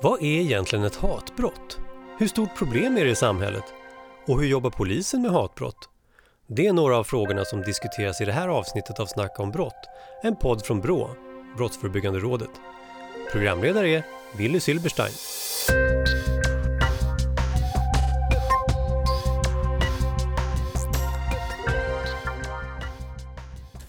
Vad är egentligen ett hatbrott? Hur stort problem är det i samhället? Och hur jobbar polisen med hatbrott? Det är några av frågorna som diskuteras i det här avsnittet av Snacka om brott, en podd från BRÅ, Brottsförebyggande rådet. Programledare är Willy Silberstein.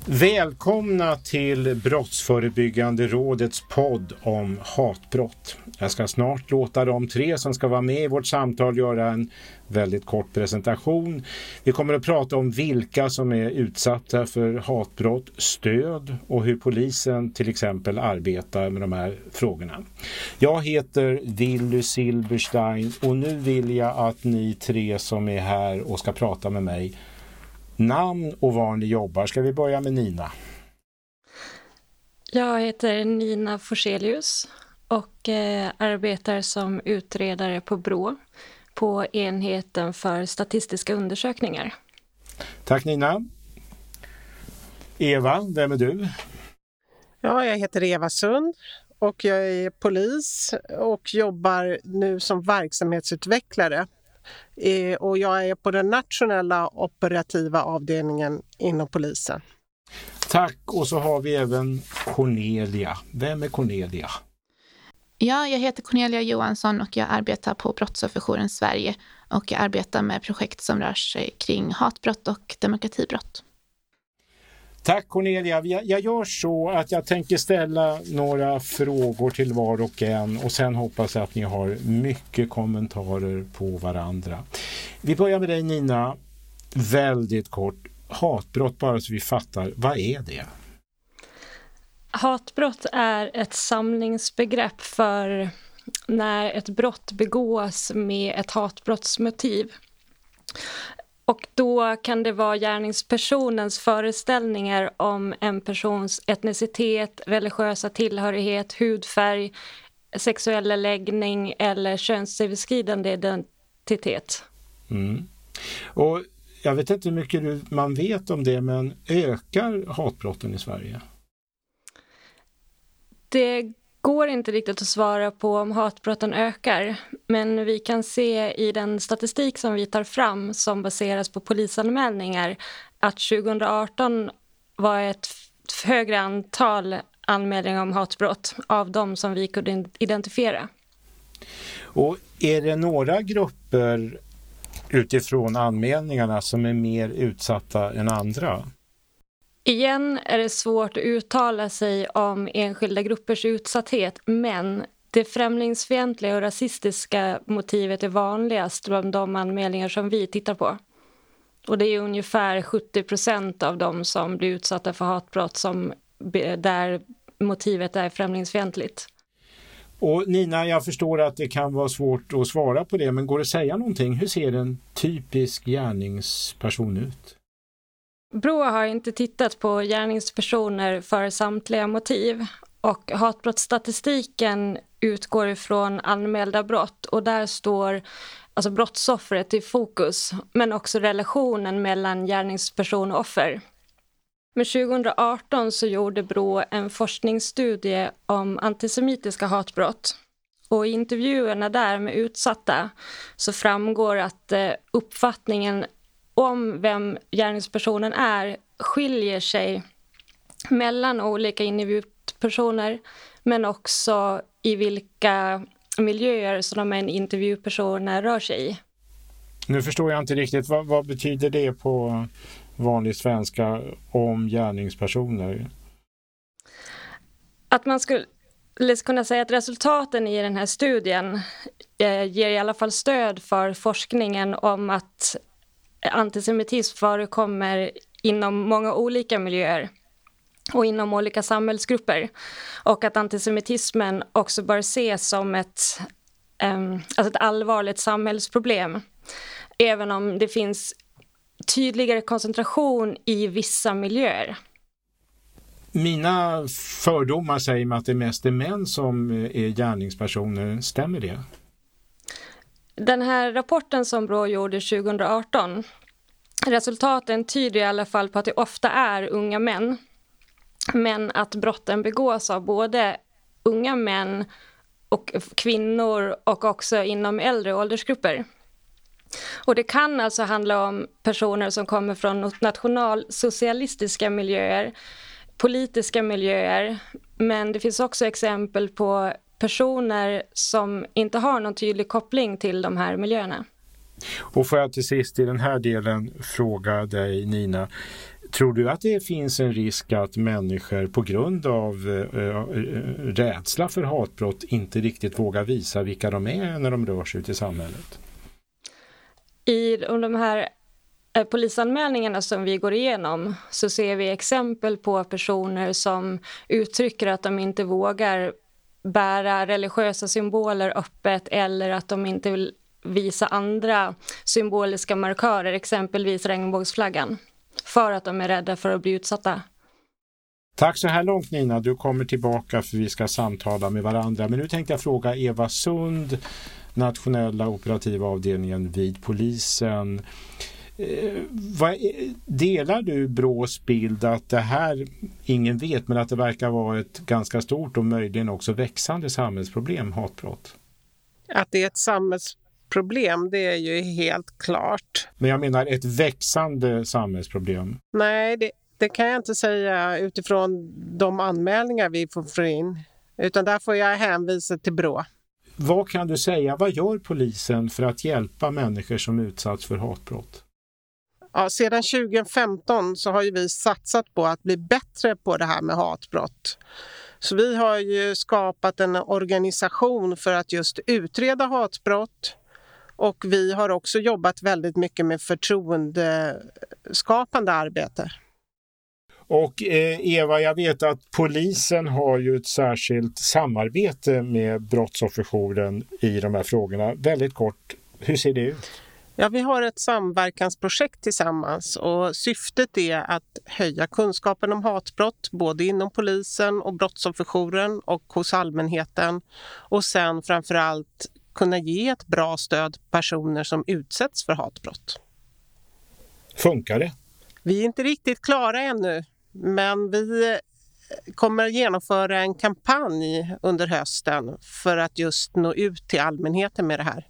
Välkomna till Brottsförebyggande rådets podd om hatbrott. Jag ska snart låta de tre som ska vara med i vårt samtal göra en väldigt kort presentation. Vi kommer att prata om vilka som är utsatta för hatbrott, stöd och hur polisen till exempel arbetar med de här frågorna. Jag heter Willy Silberstein och nu vill jag att ni tre som är här och ska prata med mig namn och var ni jobbar. Ska vi börja med Nina? Jag heter Nina Forselius och eh, arbetar som utredare på BRÅ på enheten för statistiska undersökningar. Tack Nina. Eva, vem är du? Ja, jag heter Eva Sund och jag är polis och jobbar nu som verksamhetsutvecklare Eh, och jag är på den nationella operativa avdelningen inom polisen. Tack och så har vi även Cornelia. Vem är Cornelia? Ja, jag heter Cornelia Johansson och jag arbetar på Brottsofferjouren Sverige och jag arbetar med projekt som rör sig kring hatbrott och demokratibrott. Tack Cornelia. Jag gör så att jag tänker ställa några frågor till var och en och sen hoppas jag att ni har mycket kommentarer på varandra. Vi börjar med dig Nina. Väldigt kort. Hatbrott, bara så vi fattar. Vad är det? Hatbrott är ett samlingsbegrepp för när ett brott begås med ett hatbrottsmotiv. Och då kan det vara gärningspersonens föreställningar om en persons etnicitet, religiösa tillhörighet, hudfärg, sexuella läggning eller könsöverskridande identitet. Mm. Och jag vet inte hur mycket man vet om det, men ökar hatbrotten i Sverige? Det går inte riktigt att svara på om hatbrotten ökar, men vi kan se i den statistik som vi tar fram som baseras på polisanmälningar att 2018 var ett högre antal anmälningar om hatbrott av de som vi kunde identifiera. Och är det några grupper utifrån anmälningarna som är mer utsatta än andra? Igen är det svårt att uttala sig om enskilda gruppers utsatthet men det främlingsfientliga och rasistiska motivet är vanligast bland de anmälningar som vi tittar på. Och det är ungefär 70 procent av de som blir utsatta för hatbrott som, där motivet är främlingsfientligt. Och Nina, jag förstår att det kan vara svårt att svara på det, men går det att säga någonting? Hur ser en typisk gärningsperson ut? Brå har inte tittat på gärningspersoner för samtliga motiv och hatbrottsstatistiken utgår ifrån anmälda brott och där står alltså brottsoffret i fokus men också relationen mellan gärningsperson och offer. Men 2018 så gjorde Brå en forskningsstudie om antisemitiska hatbrott och i intervjuerna där med utsatta så framgår att eh, uppfattningen om vem gärningspersonen är skiljer sig mellan olika intervjupersoner men också i vilka miljöer som de här intervjupersonerna rör sig i. Nu förstår jag inte riktigt, vad, vad betyder det på vanlig svenska om gärningspersoner? Att man skulle kunna säga att resultaten i den här studien eh, ger i alla fall stöd för forskningen om att antisemitism förekommer inom många olika miljöer och inom olika samhällsgrupper. Och att antisemitismen också bör ses som ett, um, alltså ett allvarligt samhällsproblem. Även om det finns tydligare koncentration i vissa miljöer. Mina fördomar säger mig att det mest är män som är gärningspersoner. Stämmer det? Den här rapporten som Brå gjorde 2018, resultaten tyder i alla fall på att det ofta är unga män. Men att brotten begås av både unga män och kvinnor och också inom äldre åldersgrupper. Och det kan alltså handla om personer som kommer från nationalsocialistiska miljöer, politiska miljöer, men det finns också exempel på personer som inte har någon tydlig koppling till de här miljöerna. Och får jag till sist i den här delen fråga dig Nina, Tror du att det finns en risk att människor på grund av äh, rädsla för hatbrott inte riktigt vågar visa vilka de är när de rör sig ut i samhället? I de här eh, polisanmälningarna som vi går igenom så ser vi exempel på personer som uttrycker att de inte vågar bära religiösa symboler öppet eller att de inte vill visa andra symboliska markörer, exempelvis regnbågsflaggan, för att de är rädda för att bli utsatta. Tack så här långt Nina, du kommer tillbaka för vi ska samtala med varandra. Men nu tänkte jag fråga Eva Sund, nationella operativa avdelningen vid polisen. Eh, delar du Brås bild att det här, ingen vet, men att det verkar vara ett ganska stort och möjligen också växande samhällsproblem, hatbrott? Att det är ett samhällsproblem, det är ju helt klart. Men jag menar ett växande samhällsproblem? Nej, det, det kan jag inte säga utifrån de anmälningar vi får in. Utan där får jag hänvisa till Brå. Vad kan du säga, vad gör polisen för att hjälpa människor som utsatts för hatbrott? Ja, sedan 2015 så har ju vi satsat på att bli bättre på det här med hatbrott. Så vi har ju skapat en organisation för att just utreda hatbrott och vi har också jobbat väldigt mycket med förtroendeskapande arbete. Och eh, Eva, jag vet att polisen har ju ett särskilt samarbete med Brottsofferjouren i de här frågorna. Väldigt kort, hur ser det ut? Ja, vi har ett samverkansprojekt tillsammans och syftet är att höja kunskapen om hatbrott både inom polisen och brottsofferjouren och hos allmänheten och sen framför allt kunna ge ett bra stöd personer som utsätts för hatbrott. Funkar det? Vi är inte riktigt klara ännu, men vi kommer genomföra en kampanj under hösten för att just nå ut till allmänheten med det här.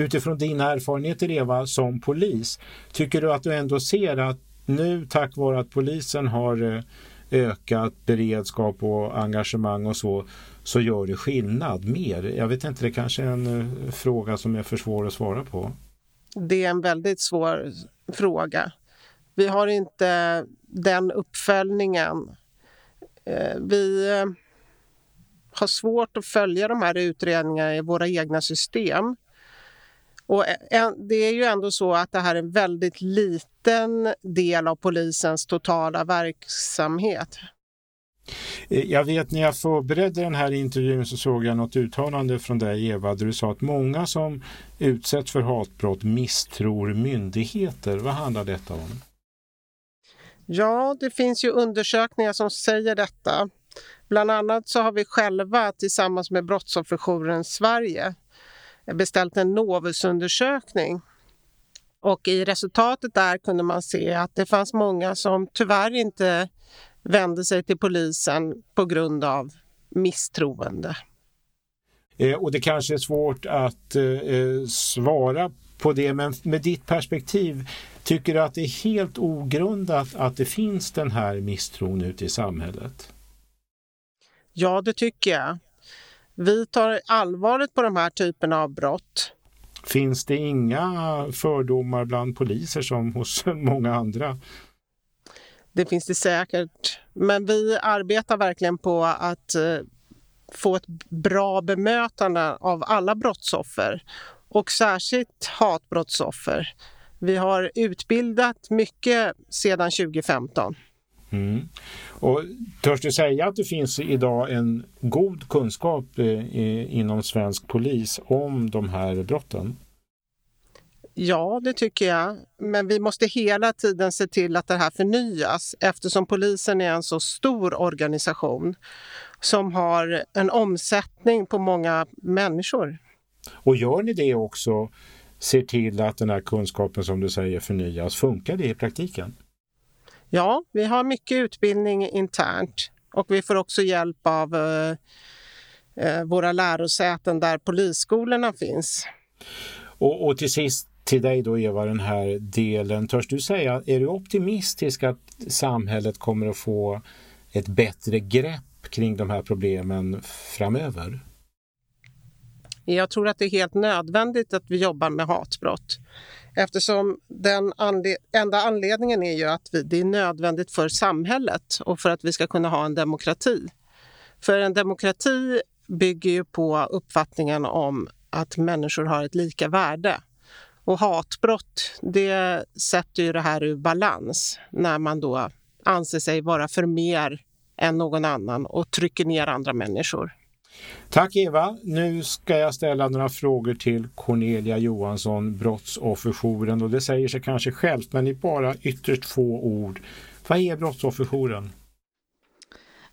Utifrån dina erfarenheter Eva som polis, tycker du att du ändå ser att nu tack vare att polisen har eh, ökat beredskap och engagemang och så, så gör det skillnad mer? Jag vet inte, det kanske är en eh, fråga som är för svår att svara på. Det är en väldigt svår fråga. Vi har inte den uppföljningen. Eh, vi har svårt att följa de här utredningarna i våra egna system. Och det är ju ändå så att det här är en väldigt liten del av polisens totala verksamhet. Eh, jag vet när jag förberedde den här intervjun så såg jag något uttalande från dig Eva där du sa att många som utsätts för hatbrott misstror myndigheter. Vad handlar detta om? Ja, det finns ju undersökningar som säger detta. Bland annat så har vi själva tillsammans med Brottsofferjouren Sverige beställt en Novusundersökning. Och i resultatet där kunde man se att det fanns många som tyvärr inte vände sig till polisen på grund av misstroende. Eh, och det kanske är svårt att eh, svara på det, men med ditt perspektiv, tycker du att det är helt ogrundat att det finns den här misstron ute i samhället? Ja, det tycker jag. Vi tar allvarligt på de här typerna av brott. Finns det inga fördomar bland poliser som hos många andra? Det finns det säkert. Men vi arbetar verkligen på att eh, få ett bra bemötande av alla brottsoffer och särskilt hatbrottsoffer. Vi har utbildat mycket sedan 2015. Mm. Och törs du säga att det finns idag en god kunskap eh, inom svensk polis om de här brotten? Ja, det tycker jag. Men vi måste hela tiden se till att det här förnyas eftersom polisen är en så stor organisation som har en omsättning på många människor. Och gör ni det också, ser till att den här kunskapen som du säger förnyas, funkar det i praktiken? Ja, vi har mycket utbildning internt och vi får också hjälp av eh, eh, våra lärosäten där polisskolorna finns. Och, och till sist till dig då Eva, den här delen. Törs du säga, är du optimistisk att samhället kommer att få ett bättre grepp kring de här problemen framöver? Jag tror att det är helt nödvändigt att vi jobbar med hatbrott. Eftersom den anled enda anledningen är ju att vi, det är nödvändigt för samhället och för att vi ska kunna ha en demokrati. För en demokrati bygger ju på uppfattningen om att människor har ett lika värde. Och hatbrott, det sätter ju det här ur balans när man då anser sig vara för mer än någon annan och trycker ner andra människor. Tack Eva. Nu ska jag ställa några frågor till Cornelia Johansson, Brottsofferjouren. Och det säger sig kanske självt, men i bara ytterst få ord. Vad är Brottsofferjouren?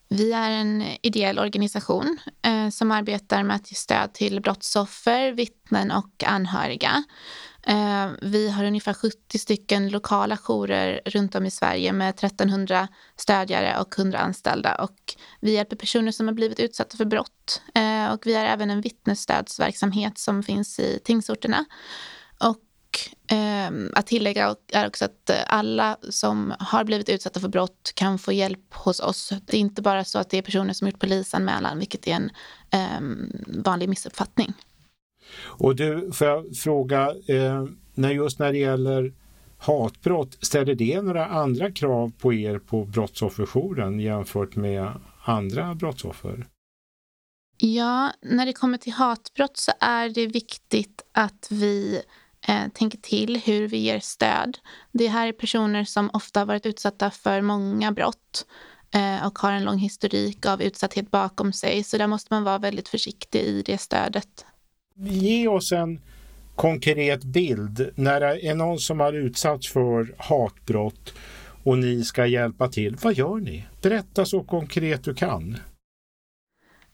Vi är en ideell organisation eh, som arbetar med att ge stöd till brottsoffer, vittnen och anhöriga. Eh, vi har ungefär 70 stycken lokala jourer runt om i Sverige med 1300 stödjare och 100 anställda. Och vi hjälper personer som har blivit utsatta för brott. Eh, och vi har även en vittnesstödsverksamhet som finns i tingsorterna. Och eh, att tillägga är också att alla som har blivit utsatta för brott kan få hjälp hos oss. Det är inte bara så att det är personer som gjort polisanmälan, vilket är en vanlig missuppfattning. Och du, får jag fråga, eh, när just när det gäller hatbrott, ställer det några andra krav på er på Brottsofferjouren jämfört med andra brottsoffer? Ja, när det kommer till hatbrott så är det viktigt att vi eh, tänker till hur vi ger stöd. Det här är personer som ofta har varit utsatta för många brott eh, och har en lång historik av utsatthet bakom sig. Så där måste man vara väldigt försiktig i det stödet ge oss en konkret bild när det är någon som har utsatts för hatbrott och ni ska hjälpa till. Vad gör ni? Berätta så konkret du kan.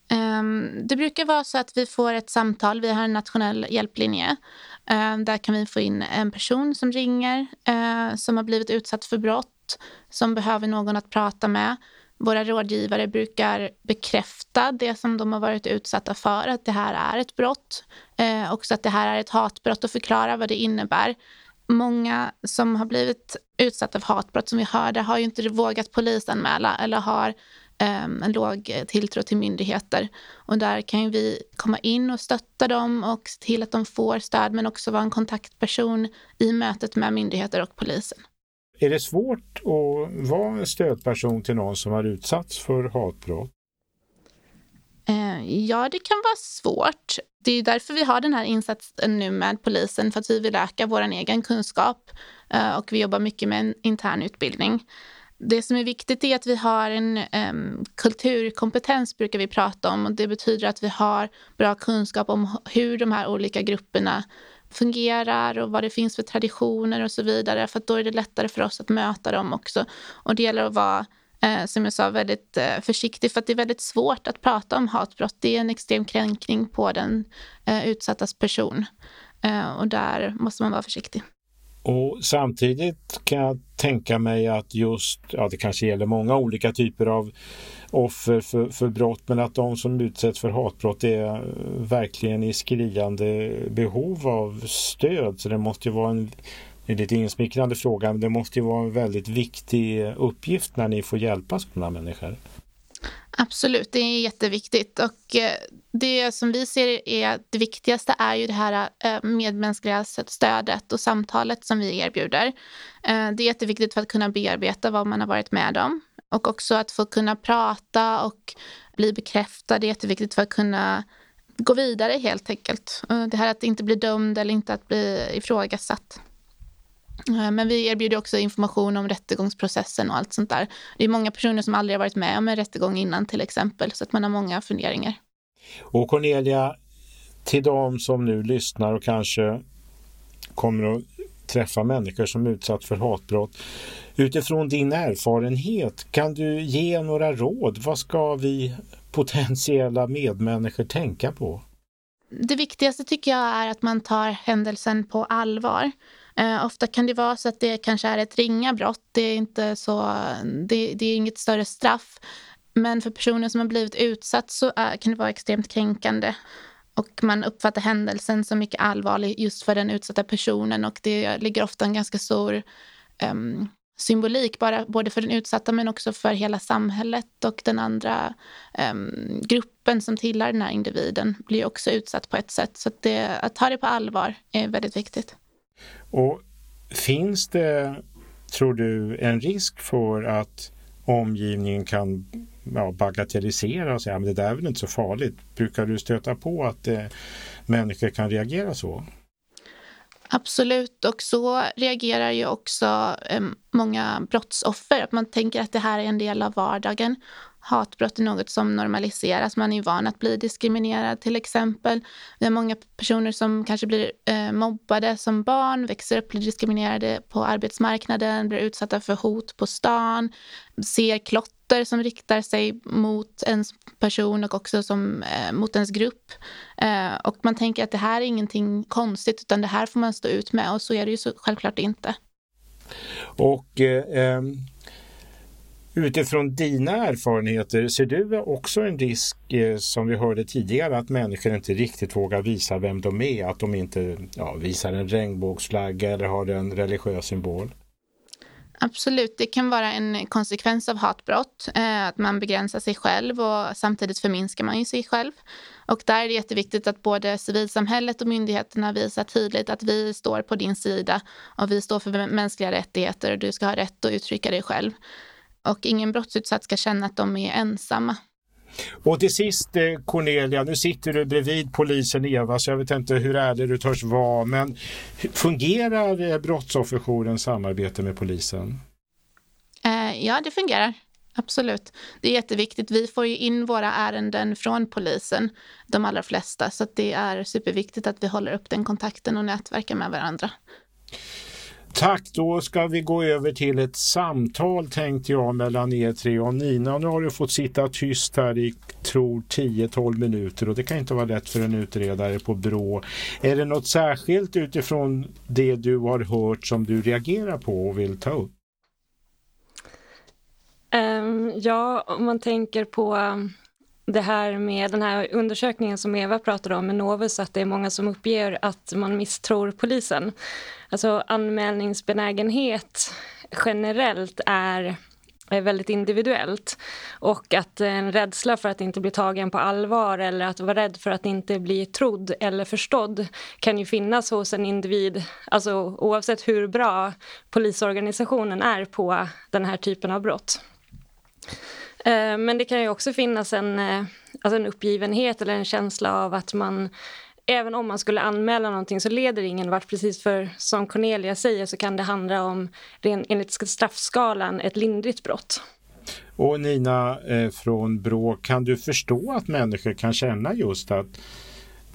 Ehm, det brukar vara så att vi får ett samtal. Vi har en nationell hjälplinje. Ehm, där kan vi få in en person som ringer eh, som har blivit utsatt för brott, som behöver någon att prata med. Våra rådgivare brukar bekräfta det som de har varit utsatta för, att det här är ett brott. Eh, också att det här är ett hatbrott och förklara vad det innebär. Många som har blivit utsatta för hatbrott som vi hörde har ju inte vågat polisanmäla eller har eh, en låg tilltro till myndigheter. Och där kan vi komma in och stötta dem och se till att de får stöd men också vara en kontaktperson i mötet med myndigheter och polisen. Är det svårt att vara stödperson till någon som har utsatts för hatbrott? Eh, ja, det kan vara svårt. Det är därför vi har den här insatsen nu med polisen, för att vi vill öka vår egen kunskap. Eh, och vi jobbar mycket med en intern utbildning. Det som är viktigt är att vi har en um, kulturkompetens, brukar vi prata om. Och det betyder att vi har bra kunskap om hur de här olika grupperna fungerar och vad det finns för traditioner och så vidare. För då är det lättare för oss att möta dem också. Och det gäller att vara, eh, som jag sa, väldigt eh, försiktig. För att det är väldigt svårt att prata om hatbrott. Det är en extrem kränkning på den eh, utsattas person. Eh, och där måste man vara försiktig. Och samtidigt kan jag tänka mig att just, ja det kanske gäller många olika typer av offer för, för brott men att de som utsätts för hatbrott är eh, verkligen i skriande behov av stöd. Så det måste ju vara en, det är lite insmickrande fråga, men det måste ju vara en väldigt viktig eh, uppgift när ni får hjälpa sådana människor. Absolut, det är jätteviktigt. Och eh, det som vi ser är det viktigaste är ju det här eh, medmänskliga stödet och samtalet som vi erbjuder. Eh, det är jätteviktigt för att kunna bearbeta vad man har varit med om. Och också att få kunna prata och bli bekräftad Det är jätteviktigt för att kunna gå vidare helt enkelt. Det här att inte bli dömd eller inte att bli ifrågasatt. Eh, men vi erbjuder också information om rättegångsprocessen och allt sånt där. Det är många personer som aldrig har varit med om en rättegång innan till exempel, så att man har många funderingar. Och Cornelia, till de som nu lyssnar och kanske kommer att träffa människor som utsatt för hatbrott. Utifrån din erfarenhet, kan du ge några råd? Vad ska vi potentiella medmänniskor tänka på? Det viktigaste tycker jag är att man tar händelsen på allvar. Eh, ofta kan det vara så att det kanske är ett ringa brott. Det är, inte så, det, det är inget större straff. Men för personer som har blivit utsatt så är, kan det vara extremt kränkande. Och man uppfattar händelsen som mycket allvarlig just för den utsatta personen och det ligger ofta en ganska stor um, symbolik bara, både för den utsatta men också för hela samhället och den andra um, gruppen som tillhör den här individen blir också utsatt på ett sätt. Så att, det, att ta det på allvar är väldigt viktigt. Och Finns det, tror du, en risk för att omgivningen kan ja, bagatellisera och säga att det där är väl inte så farligt? Brukar du stöta på att eh, människor kan reagera så? Absolut, och så reagerar ju också eh, många brottsoffer. Att man tänker att det här är en del av vardagen. Hatbrott är något som normaliseras. Man är ju van att bli diskriminerad till exempel. Vi har många personer som kanske blir eh, mobbade som barn, växer upp, blir diskriminerade på arbetsmarknaden, blir utsatta för hot på stan, ser klotter som riktar sig mot ens person och också som, eh, mot ens grupp. Eh, och man tänker att det här är ingenting konstigt utan det här får man stå ut med och så är det ju så självklart inte. Och eh, ehm, Utifrån dina erfarenheter, ser du också en risk eh, som vi hörde tidigare att människor inte riktigt vågar visa vem de är? Att de inte ja, visar en regnbågsflagga eller har en religiös symbol? Absolut, det kan vara en konsekvens av hatbrott. Eh, att man begränsar sig själv och samtidigt förminskar man ju sig själv. Och där är det jätteviktigt att både civilsamhället och myndigheterna visar tydligt att vi står på din sida och vi står för mänskliga rättigheter och du ska ha rätt att uttrycka dig själv. Och ingen brottsutsatt ska känna att de är ensamma. Och till sist eh, Cornelia, nu sitter du bredvid polisen Eva så jag vet inte hur ärlig du törs vara men fungerar eh, Brottsofferjourens samarbete med polisen? Eh, ja, det fungerar. Absolut. Det är jätteviktigt. Vi får ju in våra ärenden från polisen, de allra flesta, så det är superviktigt att vi håller upp den kontakten och nätverkar med varandra. Tack, då ska vi gå över till ett samtal tänkte jag mellan er tre och Nina. Nu har du fått sitta tyst här i tror 10-12 minuter och det kan inte vara lätt för en utredare på Brå. Är det något särskilt utifrån det du har hört som du reagerar på och vill ta upp? Um, ja, om man tänker på det här med den här undersökningen som Eva pratade om med Novus, att det är många som uppger att man misstror polisen. Alltså anmälningsbenägenhet generellt är är väldigt individuellt och att en rädsla för att inte bli tagen på allvar eller att vara rädd för att inte bli trodd eller förstådd kan ju finnas hos en individ, alltså oavsett hur bra polisorganisationen är på den här typen av brott. Eh, men det kan ju också finnas en, eh, alltså en uppgivenhet eller en känsla av att man Även om man skulle anmäla någonting så leder ingen vart. Precis för som Cornelia säger så kan det handla om, enligt straffskalan, ett lindrigt brott. Och Nina eh, från Brå, kan du förstå att människor kan känna just att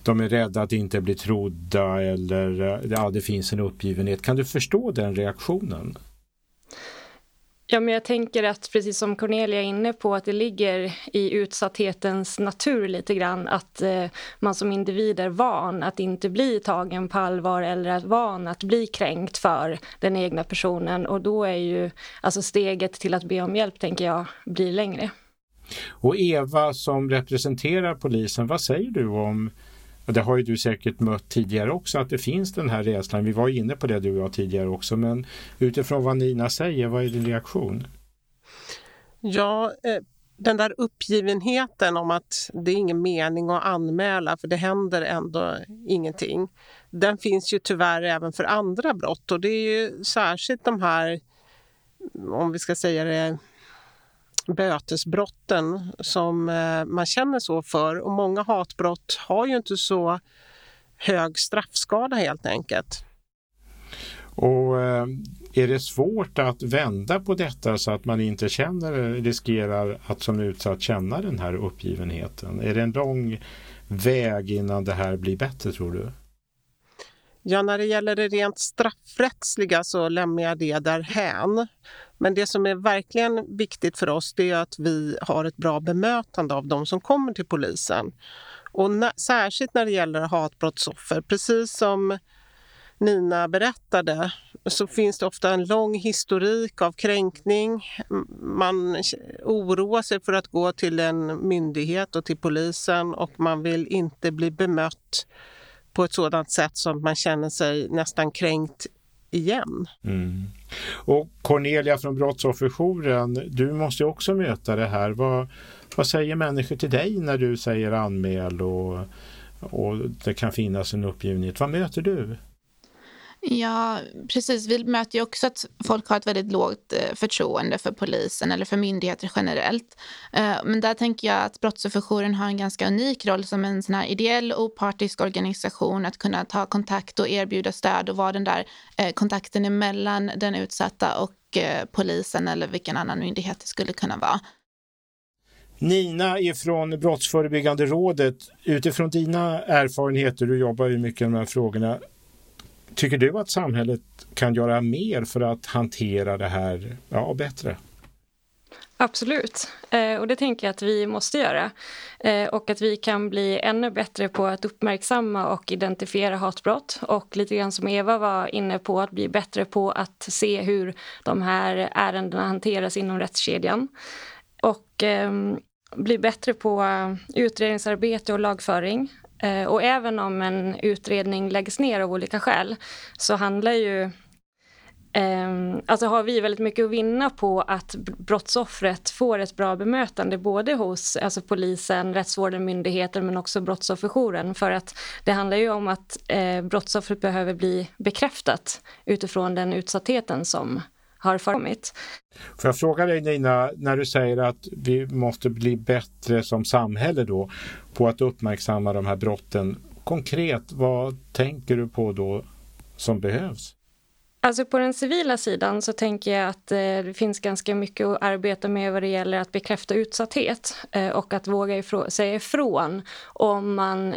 de är rädda att inte bli trodda eller eh, ja, det finns en uppgivenhet. Kan du förstå den reaktionen? Ja, men jag tänker att precis som Cornelia är inne på att det ligger i utsatthetens natur lite grann att eh, man som individ är van att inte bli tagen på allvar eller att van att bli kränkt för den egna personen och då är ju alltså steget till att be om hjälp tänker jag blir längre. Och Eva som representerar polisen, vad säger du om och det har ju du säkert mött tidigare också, att det finns den här rädslan. Vi var inne på det du och jag tidigare också, men utifrån vad Nina säger, vad är din reaktion? Ja, eh, den där uppgivenheten om att det är ingen mening att anmäla för det händer ändå ingenting. Den finns ju tyvärr även för andra brott och det är ju särskilt de här, om vi ska säga det, bötesbrotten som eh, man känner så för. Och många hatbrott har ju inte så hög straffskala helt enkelt. Och eh, är det svårt att vända på detta så att man inte känner, riskerar att som utsatt känna den här uppgivenheten? Är det en lång väg innan det här blir bättre tror du? Ja, när det gäller det rent straffrättsliga så lämnar jag det därhän. Men det som är verkligen viktigt för oss det är att vi har ett bra bemötande av de som kommer till polisen. Och när, särskilt när det gäller hatbrottsoffer, precis som Nina berättade så finns det ofta en lång historik av kränkning. Man oroar sig för att gå till en myndighet och till polisen och man vill inte bli bemött på ett sådant sätt som man känner sig nästan kränkt igen. Mm. Och Cornelia från Brottsofferjouren, du måste också möta det här. Vad, vad säger människor till dig när du säger anmäl och, och det kan finnas en uppgivenhet? Vad möter du? Ja, precis. Vi möter ju också att folk har ett väldigt lågt eh, förtroende för polisen eller för myndigheter generellt. Eh, men där tänker jag att Brottsofferjouren har en ganska unik roll som en sån här ideell opartisk organisation att kunna ta kontakt och erbjuda stöd och vara den där eh, kontakten emellan den utsatta och polisen eller vilken annan myndighet det skulle kunna vara. Nina ifrån Brottsförebyggande rådet, utifrån dina erfarenheter, du jobbar ju mycket med de här frågorna, Tycker du att samhället kan göra mer för att hantera det här ja, bättre? Absolut, eh, och det tänker jag att vi måste göra. Eh, och att vi kan bli ännu bättre på att uppmärksamma och identifiera hatbrott. Och lite grann som Eva var inne på, att bli bättre på att se hur de här ärendena hanteras inom rättskedjan. Och eh, bli bättre på eh, utredningsarbete och lagföring. Eh, och även om en utredning läggs ner av olika skäl så handlar ju ehm, alltså har vi väldigt mycket att vinna på att brottsoffret får ett bra bemötande både hos alltså polisen, rättsvården, myndigheten men också brottsofferjouren. För att det handlar ju om att eh, brottsoffret behöver bli bekräftat utifrån den utsattheten som har förekommit. Får jag fråga dig Nina, när du säger att vi måste bli bättre som samhälle då på att uppmärksamma de här brotten. Konkret, vad tänker du på då som behövs? Alltså på den civila sidan så tänker jag att eh, det finns ganska mycket att arbeta med vad det gäller att bekräfta utsatthet eh, och att våga ifrå säga ifrån om man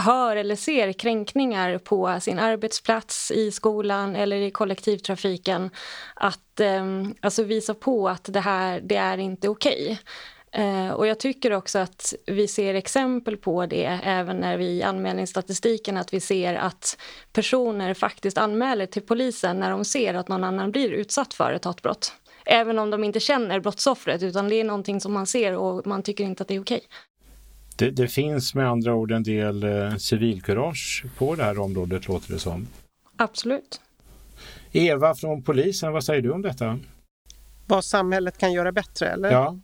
hör eller ser kränkningar på sin arbetsplats, i skolan eller i kollektivtrafiken. Att eh, alltså visa på att det här det är inte okej. Okay. Och jag tycker också att vi ser exempel på det även när vi i anmälningsstatistiken att vi ser att personer faktiskt anmäler till polisen när de ser att någon annan blir utsatt för ett hatbrott. Även om de inte känner brottsoffret utan det är någonting som man ser och man tycker inte att det är okej. Det, det finns med andra ord en del eh, civilkurage på det här området låter det som. Absolut. Eva från polisen, vad säger du om detta? Vad samhället kan göra bättre eller? Ja.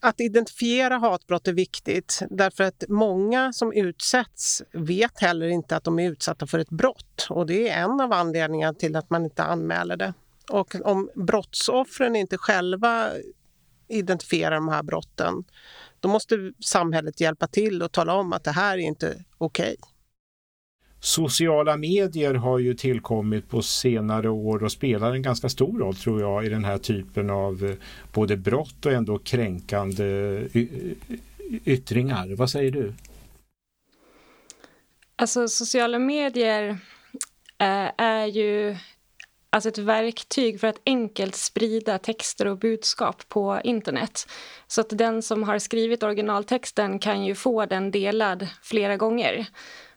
Att identifiera hatbrott är viktigt därför att många som utsätts vet heller inte att de är utsatta för ett brott och det är en av anledningarna till att man inte anmäler det. Och om brottsoffren inte själva identifierar de här brotten då måste samhället hjälpa till och tala om att det här är inte okej. Okay. Sociala medier har ju tillkommit på senare år och spelar en ganska stor roll tror jag i den här typen av eh, både brott och ändå kränkande yttringar. Vad säger du? Alltså sociala medier eh, är ju alltså ett verktyg för att enkelt sprida texter och budskap på internet. Så att den som har skrivit originaltexten kan ju få den delad flera gånger.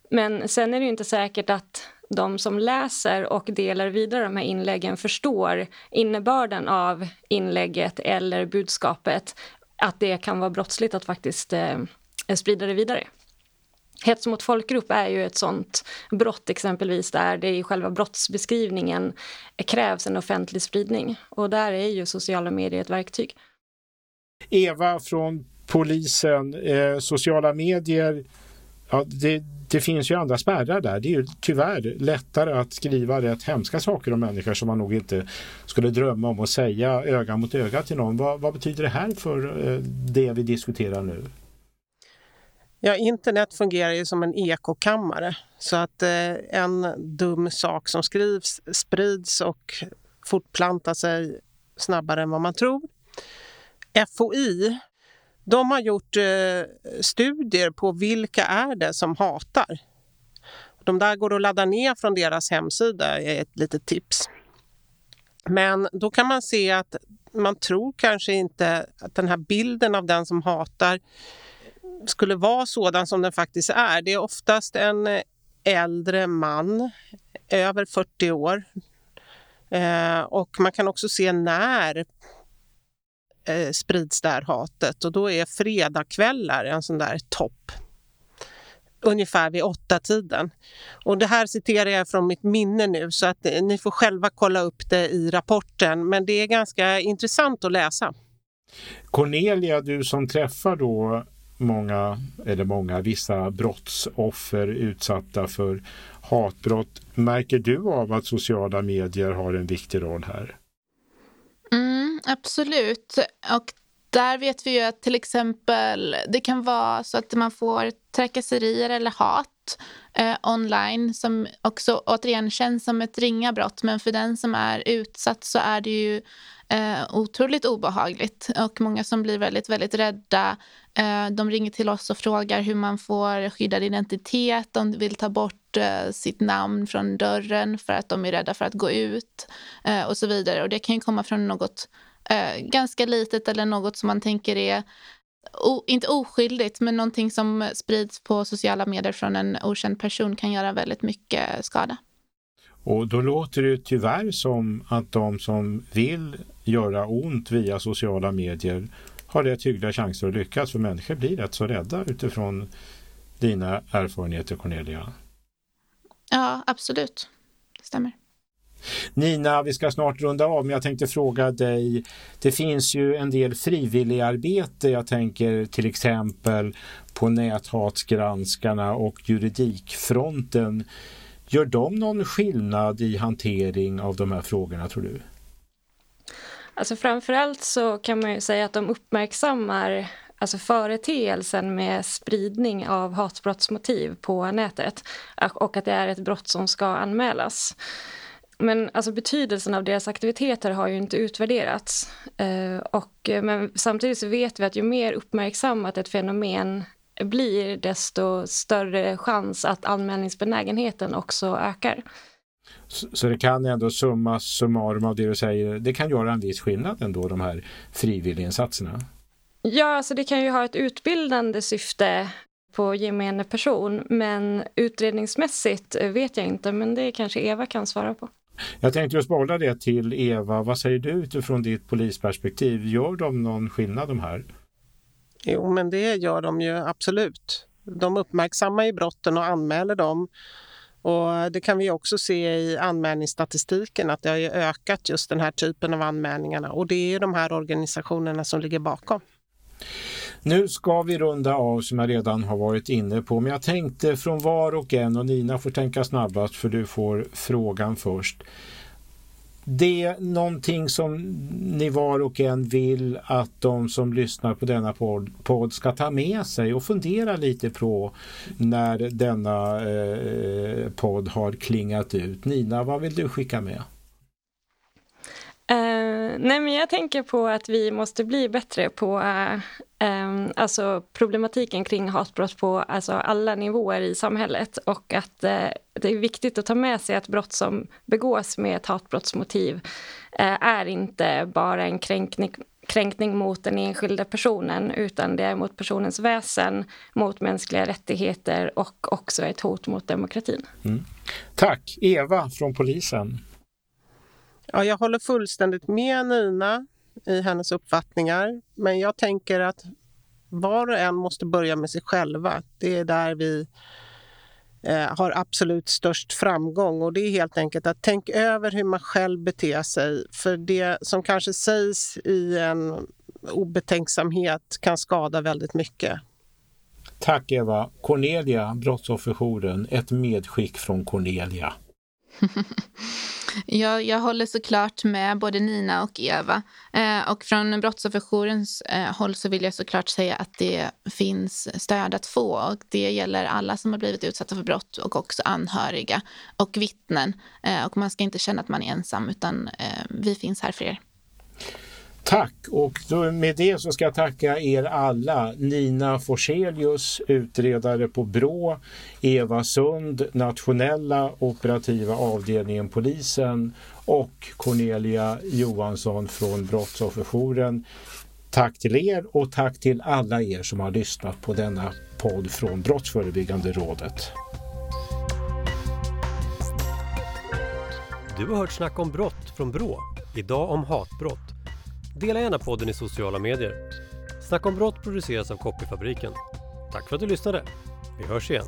Men sen är det ju inte säkert att de som läser och delar vidare de här inläggen förstår innebörden av inlägget eller budskapet. Att det kan vara brottsligt att faktiskt eh, sprida det vidare. Hets mot folkgrupp är ju ett sånt brott exempelvis där det i själva brottsbeskrivningen krävs en offentlig spridning. Och där är ju sociala medier ett verktyg. Eva från polisen, eh, sociala medier, ja, det, det finns ju andra spärrar där. Det är ju tyvärr lättare att skriva rätt hemska saker om människor som man nog inte skulle drömma om att säga öga mot öga till någon. Vad, vad betyder det här för eh, det vi diskuterar nu? Ja, internet fungerar ju som en ekokammare så att eh, en dum sak som skrivs sprids och fortplantar sig snabbare än vad man tror. FOI de har gjort eh, studier på vilka är det som hatar. De där går att ladda ner från deras hemsida, är ett litet tips. Men då kan man se att man tror kanske inte att den här bilden av den som hatar skulle vara sådan som den faktiskt är. Det är oftast en eh, äldre man, över 40 år. Eh, och man kan också se när eh, sprids det här hatet och då är fredagkvällar en sån där topp. Ungefär vid åtta tiden. Och det här citerar jag från mitt minne nu så att eh, ni får själva kolla upp det i rapporten. Men det är ganska intressant att läsa. Cornelia, du som träffar då många, eller många, vissa brottsoffer utsatta för hatbrott. Märker du av att sociala medier har en viktig roll här? Mm, absolut. Och där vet vi ju att till exempel det kan vara så att man får trakasserier eller hat eh, online som också återigen känns som ett ringa brott. Men för den som är utsatt så är det ju eh, otroligt obehagligt och många som blir väldigt, väldigt rädda. Eh, de ringer till oss och frågar hur man får skyddad identitet. De vill ta bort eh, sitt namn från dörren för att de är rädda för att gå ut eh, och så vidare. Och det kan ju komma från något eh, ganska litet eller något som man tänker är O, inte oskyldigt, men någonting som sprids på sociala medier från en okänd person kan göra väldigt mycket skada. Och då låter det tyvärr som att de som vill göra ont via sociala medier har rätt hyggliga chanser att lyckas, för människor blir rätt så rädda utifrån dina erfarenheter, Cornelia. Ja, absolut. Det stämmer. Nina, vi ska snart runda av, men jag tänkte fråga dig. Det finns ju en del frivilligarbete. Jag tänker till exempel på näthatsgranskarna och juridikfronten. Gör de någon skillnad i hantering av de här frågorna, tror du? Alltså framförallt så kan man ju säga att de uppmärksammar alltså företeelsen med spridning av hatbrottsmotiv på nätet och att det är ett brott som ska anmälas. Men alltså betydelsen av deras aktiviteter har ju inte utvärderats. Eh, och, men samtidigt så vet vi att ju mer uppmärksammat ett fenomen blir desto större chans att anmälningsbenägenheten också ökar. Så, så det kan ändå summa summarum av det du säger, det kan göra en viss skillnad ändå de här frivilliginsatserna? Ja, alltså det kan ju ha ett utbildande syfte på gemene person, men utredningsmässigt vet jag inte, men det kanske Eva kan svara på. Jag tänkte just bolla det till Eva. Vad säger du utifrån ditt polisperspektiv? Gör de någon skillnad de här? Jo, men det gör de ju absolut. De uppmärksammar ju brotten och anmäler dem. Och det kan vi också se i anmälningsstatistiken att det har ökat just den här typen av anmälningarna och det är de här organisationerna som ligger bakom. Nu ska vi runda av som jag redan har varit inne på, men jag tänkte från var och en och Nina får tänka snabbast för du får frågan först. Det är någonting som ni var och en vill att de som lyssnar på denna podd, podd ska ta med sig och fundera lite på när denna eh, podd har klingat ut. Nina, vad vill du skicka med? Uh, nej men jag tänker på att vi måste bli bättre på uh, um, alltså problematiken kring hatbrott på alltså alla nivåer i samhället och att uh, det är viktigt att ta med sig att brott som begås med ett hatbrottsmotiv eh, är inte bara en kränkning kränkning mot den enskilda personen utan det är mot personens väsen, mot mänskliga rättigheter och också ett hot mot demokratin. Mm. Tack! Eva från polisen. Ja, jag håller fullständigt med Nina i hennes uppfattningar. Men jag tänker att var och en måste börja med sig själva. Det är där vi eh, har absolut störst framgång. Och det är helt enkelt att tänka över hur man själv beter sig. För det som kanske sägs i en obetänksamhet kan skada väldigt mycket. Tack Eva. Cornelia, Brottsofferjouren, ett medskick från Cornelia. Jag, jag håller såklart med både Nina och Eva. Eh, och från Brottsofferjourens eh, håll så vill jag såklart säga att det finns stöd att få. Och det gäller alla som har blivit utsatta för brott och också anhöriga och vittnen. Eh, och man ska inte känna att man är ensam utan eh, vi finns här för er. Tack! Och med det så ska jag tacka er alla. Nina Forselius, utredare på Brå, Eva Sund, nationella operativa avdelningen polisen och Cornelia Johansson från Brottsofferjouren. Tack till er och tack till alla er som har lyssnat på denna podd från Brottsförebyggande rådet. Du har hört snack om brott från Brå. Idag om hatbrott. Dela gärna podden i sociala medier. Snacka om brott produceras av Copyfabriken. Tack för att du lyssnade. Vi hörs igen.